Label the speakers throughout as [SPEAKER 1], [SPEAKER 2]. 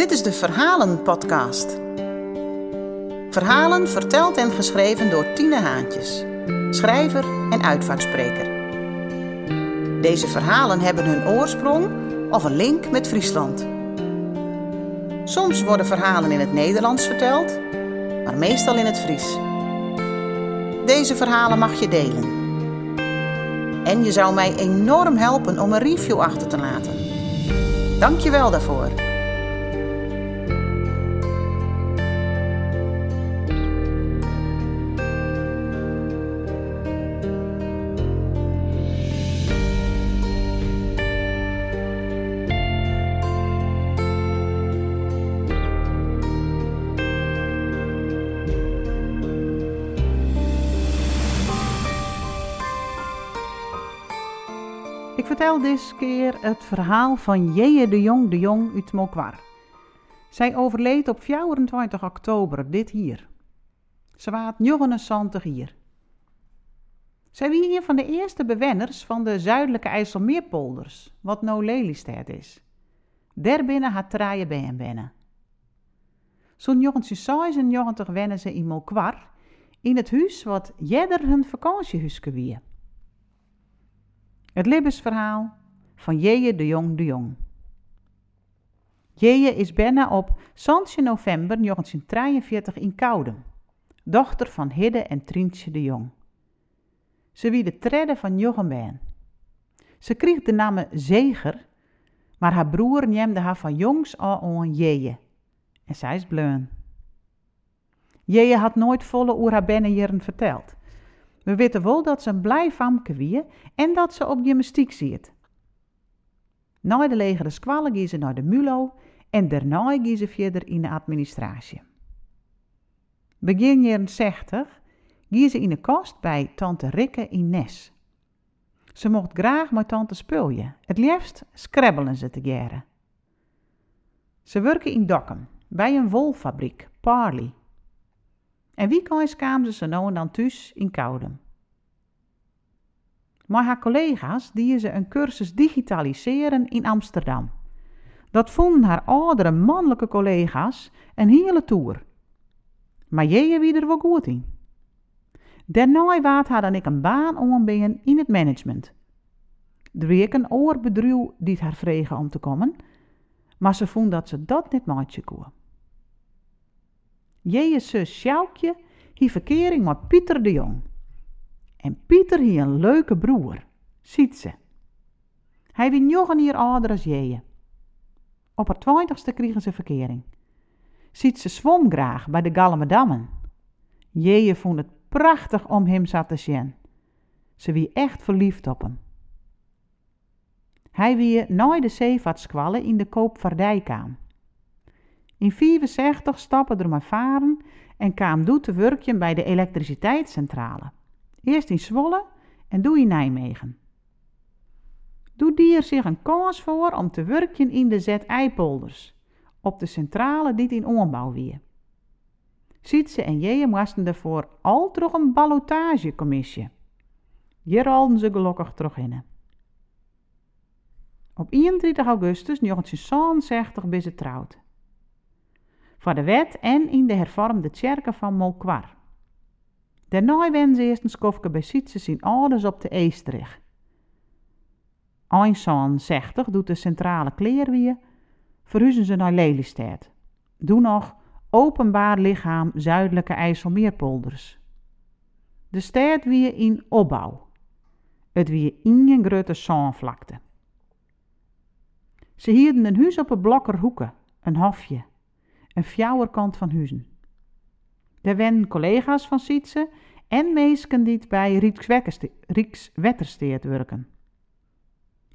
[SPEAKER 1] Dit is de Verhalen-podcast. Verhalen verteld en geschreven door Tine Haantjes, schrijver en uitvaartspreker. Deze verhalen hebben hun oorsprong of een link met Friesland. Soms worden verhalen in het Nederlands verteld, maar meestal in het Fries. Deze verhalen mag je delen. En je zou mij enorm helpen om een review achter te laten. Dank je wel daarvoor. Vertel deze keer het verhaal van Jeje de Jong de Jong uit Mokwar. Zij overleed op 24 oktober dit hier. Ze waard 79 hier. Zij wie een van de eerste bewenners van de zuidelijke IJsselmeerpolders, wat nou Lelystad is. Daarbinnen had traaien bij hem binnen. Zo'n 1996 wennen ze in Mokwar, in het huis wat jeder hun vakantiehuisje wie. Het levensverhaal van Jeje de Jong de Jong. Jeje is bijna op 16 november 1943 in Kouden, dochter van Hidde en Trientje de Jong. Ze wie de tredde van Jochem Ze kreeg de naam Zeger, maar haar broer neemde haar van jongs al aan Jeje. En zij is bleun. Jeje had nooit volle oer haar bennenjaren verteld. We weten wel dat ze een blij famke wie en dat ze op gymnastiek ziet. Na de legere squallen gaan ze naar de MULO en daarna gaan ze verder in de administratie. Begin jaren 60 gaan ze in de kast bij tante Rikke in Nes. Ze mocht graag met tante spulje. Het liefst scrabbelen ze te geren. Ze werken in Dokkum, bij een wolfabriek, Parley. En wie kan kwamen ze nou en dan thuis in Koudem. Maar haar collega's die ze een cursus digitaliseren in Amsterdam. Dat vonden haar oudere mannelijke collega's een hele tour. Maar jij wie er wel goed in. Daarna waard haar dan ik een baan om een in het management. Er week een oorbedruw die haar vregen om te komen, maar ze vond dat ze dat niet maatje kon. Jeje zus Sjoukje hie verkering met Pieter de Jong. En Pieter hie een leuke broer, ziet ze. Hij wie nog jaar ouder als Jeje. Op haar twintigste kregen ze verkering. Ziet ze zwom graag bij de Gallemedammen. Jeje vond het prachtig om hem zat te zien. Ze wie echt verliefd op hem. Hij wie nooit de zeevaartskwallen in de koopvaardijkaan. In 64 stappen er maar varen en kwam doet te werkje bij de elektriciteitscentrale. Eerst in Zwolle en doe in Nijmegen. Doe die er zich een kans voor om te werken in de Z-eipolders, op de centrale die in ombouw wie. Sietse en Jeje moesten daarvoor al terug een ballotagecommissie. Hier rolden ze gelukkig terug in. Op 31 augustus 1967 ben ze trouwd voor de wet en in de hervormde kerken van Molkwar. Daarna wen ze eerst een skofke bij Sietse zien ouders op de Eestrich. Einzoon 60 doet de centrale kleerwier, verhuizen ze naar Lelystad. Doe nog openbaar lichaam zuidelijke IJsselmeerpolders. De stad wie in opbouw. Het wie in een grote zaanvlakte. Ze hielden een huis op een blokkerhoeken, een hofje een fjouwerkant van huizen. Er wen collega's van Sietse en meesken die bij Rijkswettersteert werken.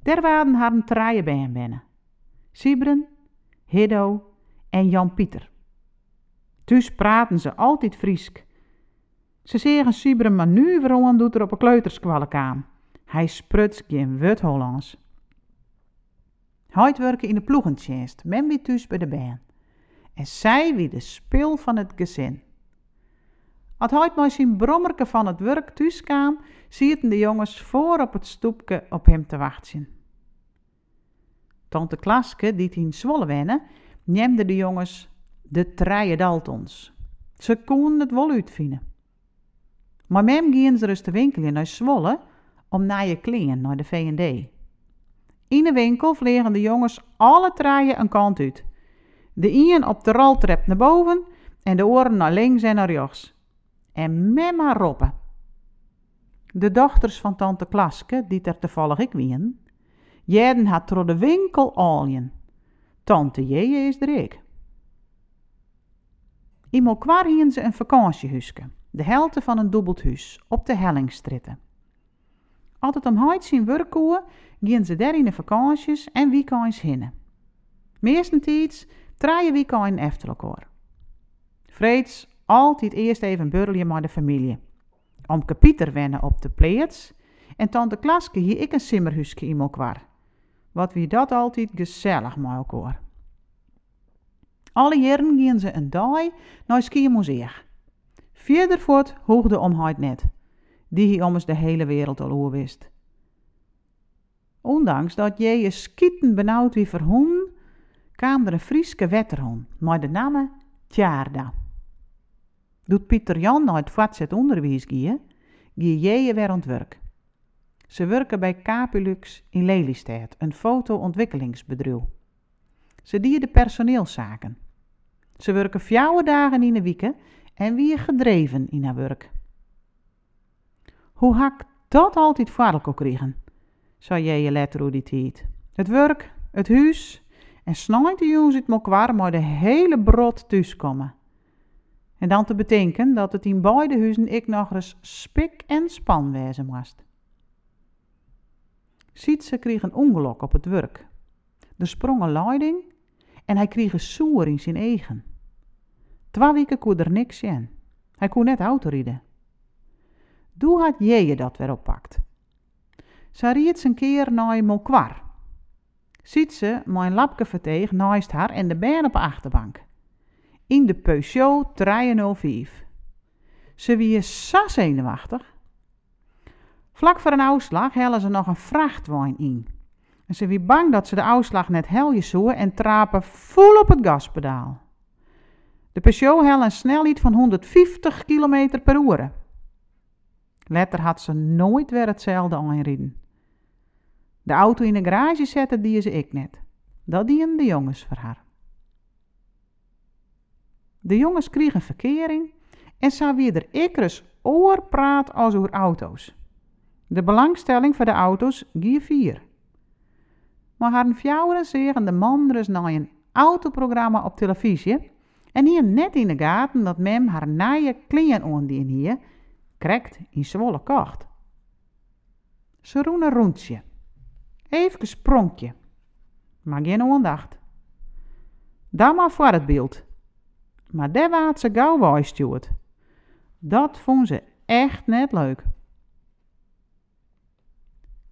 [SPEAKER 1] Der waren haar traaien bij hem binnen. Sibren, Hiddo en Jan Pieter. Dus praten ze altijd Friesk. Ze zeggen Sibren maar nu waarom doet er op een kleuterskwalk aan. Hij spruts geen wut Hollands. Hij werken in de ploegentjenst, men wie thuis bij de baan en zij wie de spil van het gezin. Als hij maar zijn brommerke van het werk thuis kwam, zitten de jongens voor op het stoepje op hem te wachten. Tante Klaske, die in Zwolle wennen, nemden de jongens de treie Daltons. Ze konden het wel uitvinden. Maar mem gingen ze dus de winkel in naar Zwolle om naar je kleren naar de V&D. In de winkel vliegen de jongens alle treien een kant uit. De een op de roltrap naar boven en de oren naar links en naar rechts. En maar roppen. De dochters van tante Klaske, die er toevallig ik wien, jeden had door de winkel alien. Tante Jeje is er ik. Iemand kwar hien ze een vakantiehuske, de helte van een dubbeld huis, op de Hellingstritten. Altijd om heid zien werkkoe, gingen ze daar in de vakanties en weekends hinnen. Meestentijds traaien weekend efter elkaar. Vreeds altijd eerst even burlje met de familie. Om Pieter wennen op de pleets en tante Klaske hier ik een simmerhuske in kwar. Wat wie dat altijd gezellig met elkaar. Alle jaren gingen ze een dag naar Skiermuseum. Verder voort hoogde omheid net, die hij ommers de hele wereld al wist. Ondanks dat je je skieten benauwd wie verhoen, kwam er een Frieske wetterhond, maar de naam Tjaarda. Doet Pieter Jan naar het voortzet onderwijs gie je weer aan het werk. Ze werken bij Capulux in Lelystad, een foto-ontwikkelingsbedrijf. Ze dienen personeelszaken. Ze werken vier dagen in de week en wie gedreven in haar werk. Hoe hak dat altijd voor elkaar kregen, zei jij je letter die tijd. Het werk, het huis en jongens het elkaar maar de hele brod thuiskomen. En dan te bedenken dat het in beide huizen ik nog eens spik en span wezen moest. Sietse kreeg een ongeluk op het werk. Er sprong een leiding en hij kreeg een soer in zijn eigen. Twee weken kon er niks in. Hij kon net autorijden. Doe had je dat weer oppakt. Ze riet een keer naar Molkwar. Ziet ze mijn lapke verteeg naast haar en de been op de achterbank. In de Peugeot 305. Ze wie zo zenuwachtig. Vlak voor een uitslag hellen ze nog een vrachtwijn in. En ze wie bang dat ze de uitslag net helje zoen en trapen vol op het gaspedaal. De Peugeot had een snelheid van 150 km per uur. Letter had ze nooit weer hetzelfde aanrijden. De auto in de garage zetten die ze ik net. Dat dienen de jongens voor haar. De jongens kregen verkering en zo weer er ikkers oorpraat als over auto's. De belangstelling voor de auto's gie vier. Maar haar vrouwen zeggen de man dus naar een autoprogramma op televisie en hier net in de gaten dat mem haar nije klien ondien hier, krekt in Zwolle kocht. Ze roen een rondje. Even spronkje. Maar geen aandacht. Dan maar voor het beeld. Maar daar waard ze gauw waaistjoerd. Dat vond ze echt net leuk.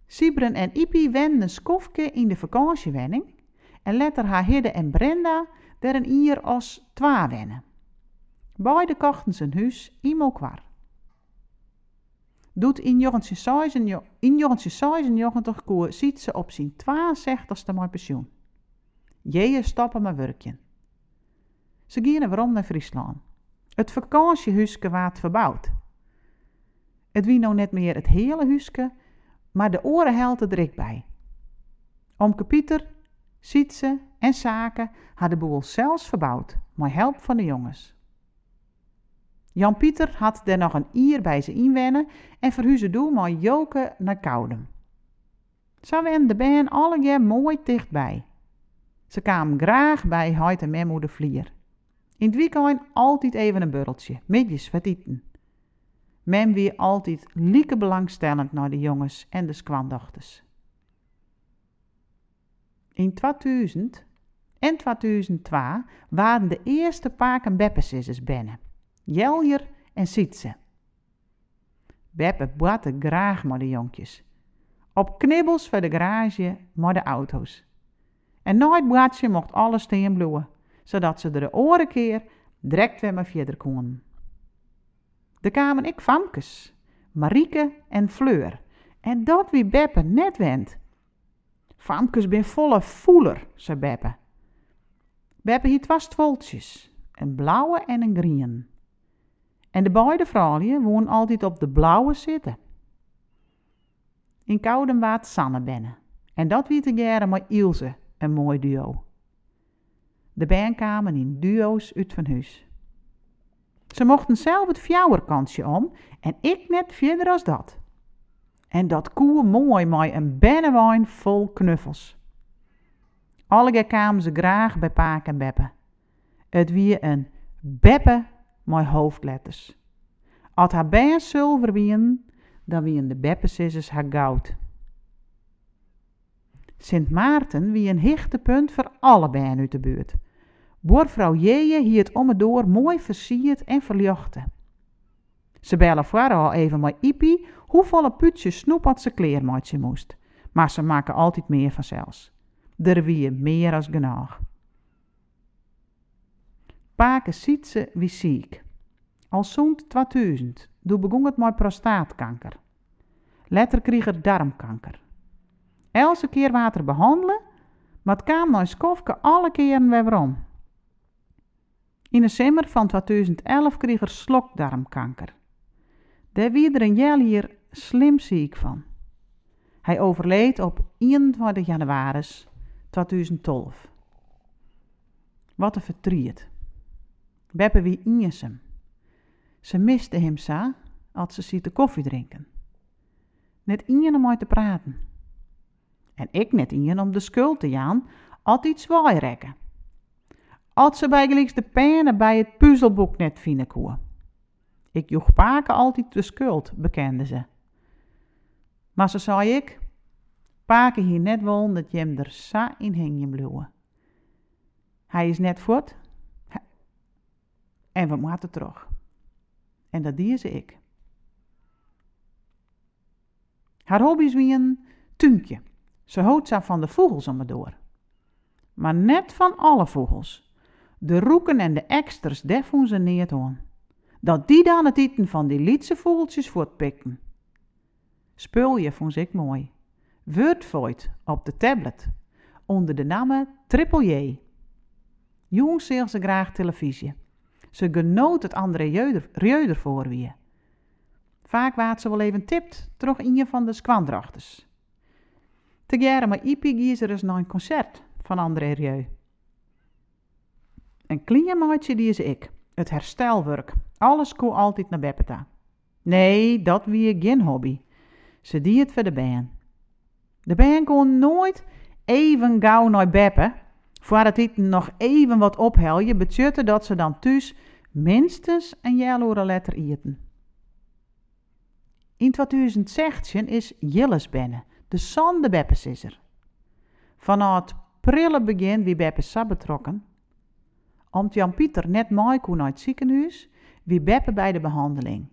[SPEAKER 1] Sibren en Ipi wenden een skofke in de vakantiewenning en letter haar Hidde en Brenda der een ier als twa wennen. Beide kochten zijn huis imo kwar. Doet in jochentje 96 koer ziet ze op zijn 62ste mooi pensioen. Jeeën stappen maar werkje. Ze gingen waarom naar Friesland. Het vakantiehuisje waard verbouwd. Het wie nou net meer het hele huisje, maar de oren helt er dik bij. Omke Pieter Sietse en Zaken hadden de boel zelfs verbouwd, met help van de jongens. Jan-Pieter had er nog een ier bij ze inwennen en verhuizen doel met Joke naar Koudem. Zo werden de band alle jaar mooi dichtbij. Ze kwamen graag bij Heid en Memmo de Vlier. In het weekend altijd even een burreltje, midjes wat. Mem weer altijd lieke belangstellend naar de jongens en de skwandochters. In 2000 en 2002 waren de eerste paken beppensissers binnen. Jeljer en Sietse. Beppe batte graag met de jonkjes. Op knibbels voor de garage met de auto's. En nooit het mocht alles steen zodat ze de oren keer direct weer maar verder konden. De kwamen ik famkes, Marieke en Fleur. En dat wie Beppe net went. Famkes ben volle voeler, zei Beppe. Hebben hier twee stwoltjes, een blauwe en een groene. En de beide vrouwen wonen altijd op de blauwe zitten. In Kouden waard Sanne binnen. En dat wie te jaren met Ilse, een mooi duo. De band kwamen in duo's uit van huis. Ze mochten zelf het fjouwerkansje om en ik net verder als dat. En dat koe mooi met een bennewijn vol knuffels. Alle kwamen ze graag bij Paak en Beppe. Het wie een Beppe met hoofdletters. Als haar bijen zilver wien, dan wien de Beppe haar goud. Sint Maarten wie een hichtepunt voor alle bijen uit de buurt. Boervrouw Jeje hier het om het door mooi versierd en verjochten. Ze bellen voor al even met Ipi hoeveel putjes snoep had ze kleermaatje moest. Maar ze maken altijd meer vanzelfs. Er wie meer als genoeg. Ziet ze wie ziek. Al zo'n 2000, toen begon het met prostaatkanker. Letter kreeg er darmkanker. Elke keer water behandelen, maar het kwam naar skofke alle keren weer om. In de zomer van 2011 kreeg er slokdarmkanker. Daar wie er een hier slim ziek van. Hij overleed op 21 januari 2012. Wat een verdriet. Beppe wie hem. Ze miste hem zo als ze ziet de koffie drinken. Net ien om uit te praten. En ik net ien om de schuld te jaan, altijd zwaai rekken. Als ze bij de pennen bij het puzzelboek net vinden koe. Ik joeg Paken altijd de schuld, bekende ze. Maar ze zei ik, Paken hier net wel dat je hem er sa in hingen bloeien. Hij is net voort en we moeten terug. En dat die ze ik. Haar hobby's wie een tuinkje. Ze houdt ze van de vogels om me door. Maar net van alle vogels. De roeken en de eksters, daar voelen ze neer. Dat die dan het eten van die lietse vogeltjes voortpikken. Spulje vond ik mooi. Wordvoort op de tablet. Onder de naam Triple J. Zien ze graag televisie. Ze genoot het andere reuder voor wie. Vaak waard ze wel even tipt, terug in je van de skwandrachters. Te maar Ipi er eens naar een concert van André Rieu. Een klein die is ik. Het herstelwerk. Alles koe altijd naar Beppeta. Nee, dat wie geen hobby. Ze die het voor de band. De band kon nooit even gauw naar Beppe, voor het nog even wat ophelje, betjutte dat ze dan thuis minstens een jaloere letter eten. In 2016 is Jilles binnen, de zonde Beppes is er. Vanaf het prille begin wie Beppes betrokken, omdat Jan-Pieter net mooi kon uit het ziekenhuis, wie Beppe bij de behandeling.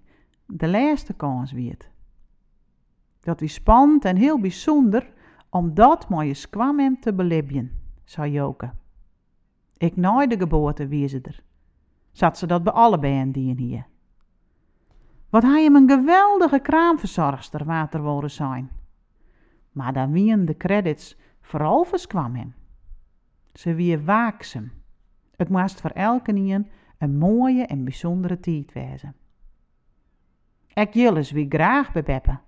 [SPEAKER 1] De laatste kans wie het. Dat wie spannend en heel bijzonder, omdat mooie kwam hem te belibjen, zei Joke. Ik na de geboorte wie ze er. Zat ze dat bij alle die hier. Wat hij hem een geweldige kraamverzorgster water wilde zijn. Maar dan wien de credits vooral kwam hem. Ze wie waakzaam het moest voor elke nien een mooie en bijzondere tijd wezen. Ik jilles wie graag bij Beppe.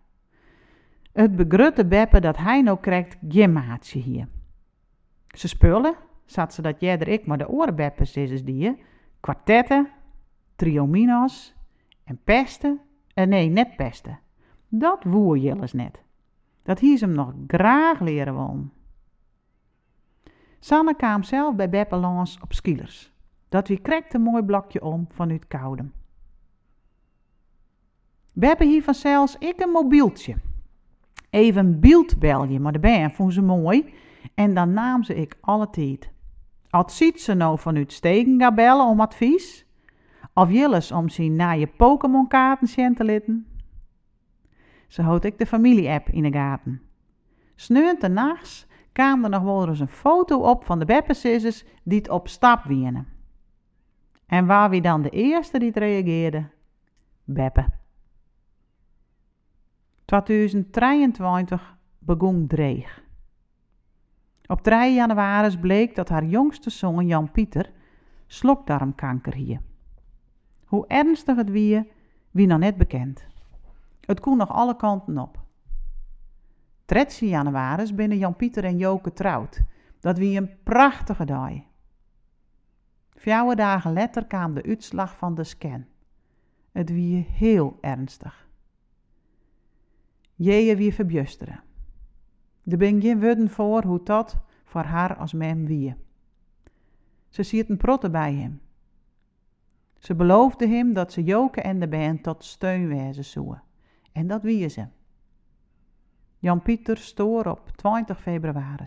[SPEAKER 1] Het begrutte Beppe dat hij nou krijgt geen hier. Ze spullen, zat ze dat jij er ik maar de orenbeppes is die, kwartetten, triominos en pesten, en nee, net pesten. Dat woer jilles net. Dat hier ze hem nog graag leren wonen. Sanne kwam zelf bij Beppe langs op skielers. Dat wie krekt een mooi blokje om vanuit Koudem. Beppe hier vanzelfs ik een mobieltje. Even beeld je, maar de ben vond ze mooi. En dan naam ze ik alle tijd. Als ziet ze nou vanuit steken gaan bellen om advies? Of jilles om zien naar je Pokémon kaarten te litten? Ze houdt ik de familie-app in de gaten. Sneunt en nachts kwam er nog wel eens een foto op van de beppensissers die het op stap wienen. En waar wie dan de eerste die het reageerde? Beppe. 2023 begon dreig. Op 3 januari bleek dat haar jongste zoon Jan Pieter slokdarmkanker hier. Hoe ernstig het wie, wie nog net bekend. Het kon nog alle kanten op. 13 januari binnen Jan Pieter en Joke trouwd. Dat wie een prachtige dag. Vier dagen later kwam de uitslag van de scan. Het wie heel ernstig. Jeje wie verbjusteren. Er ben geen voor hoe dat voor haar als mem wie. Ze ziet een protte bij hem. Ze beloofde hem dat ze Joke en de band tot steun zouden. En dat wie ze. Jan Pieter stoor op 20 februari.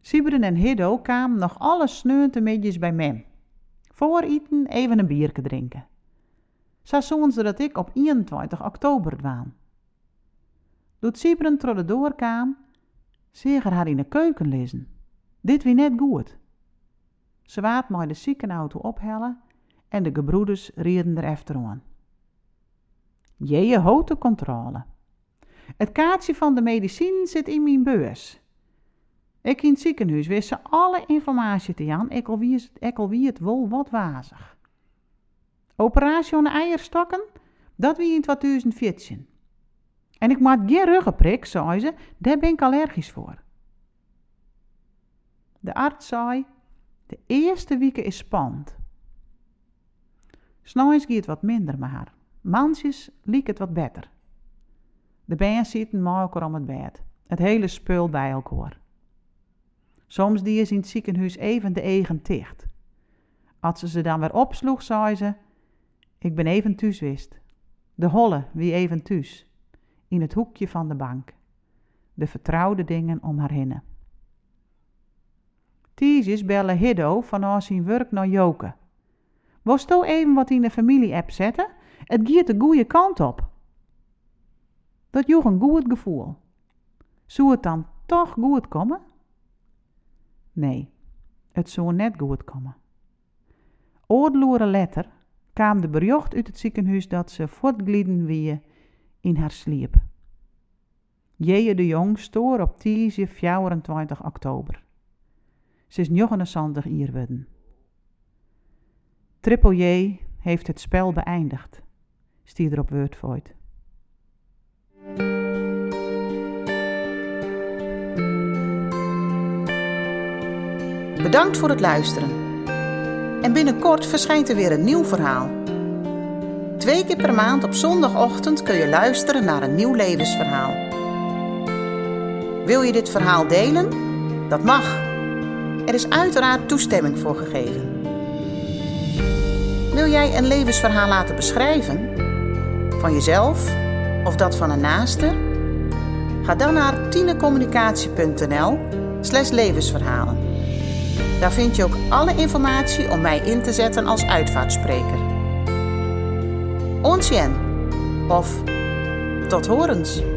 [SPEAKER 1] Sibren en Hiddo kwamen nog alle sneuntemidjes bij mem. Voor eten even een bierke drinken. Zo ze dat ik op 21 oktober dwaan. Doet Sibren door de doorkaam, zeger haar in de keuken lezen. Dit wie net goed. Ze waat maar de ziekenauto ophellen en de gebroeders rieden er efterom. Jeje houte controle. Het kaartje van de medicijn zit in mijn beurs. Ik in het ziekenhuis wist ze alle informatie te Jan, ik wie het, ik wie het wel wat wazig. Operatie aan de eierstokken, dat wie in 2014. En ik maak geen ruggenprik, zei ze, daar ben ik allergisch voor. De arts zei, de eerste weken is spannend. S'nachts gaat het wat minder met haar. Liep het wat beter. De band zitten met om het bed. Het hele spul bij elkaar. Soms die is in het ziekenhuis even de eigen ticht. Als ze ze dan weer opsloeg, zei ze: Ik ben even thuis wist. De holle wie even thuis. In het hoekje van de bank. De vertrouwde dingen om haar heen. Tiesjes bellen Hiddo van zijn werk naar Joke. Was to even wat in de familie-app zetten? Het giet de goede kant op. Dat joeg een goed gevoel. Zou het dan toch goed komen? Nee, het zou net goed komen. Oordloere letter kwam de bericht uit het ziekenhuis dat ze voortglieden wie in haar sliep. Jeje de Jong stoor op 24 oktober. Ze is 79 hier worden. Triple J heeft het spel beëindigd, stier er op Wordvoort.
[SPEAKER 2] Bedankt voor het luisteren. En binnenkort verschijnt er weer een nieuw verhaal. Twee keer per maand op zondagochtend kun je luisteren naar een nieuw levensverhaal. Wil je dit verhaal delen? Dat mag. Er is uiteraard toestemming voor gegeven. Wil jij een levensverhaal laten beschrijven? Van jezelf of dat van een naaste? Ga dan naar tinecommunicatie.nl slash levensverhalen. Daar vind je ook alle informatie om mij in te zetten als uitvaartspreker. Onsjen of tot horens.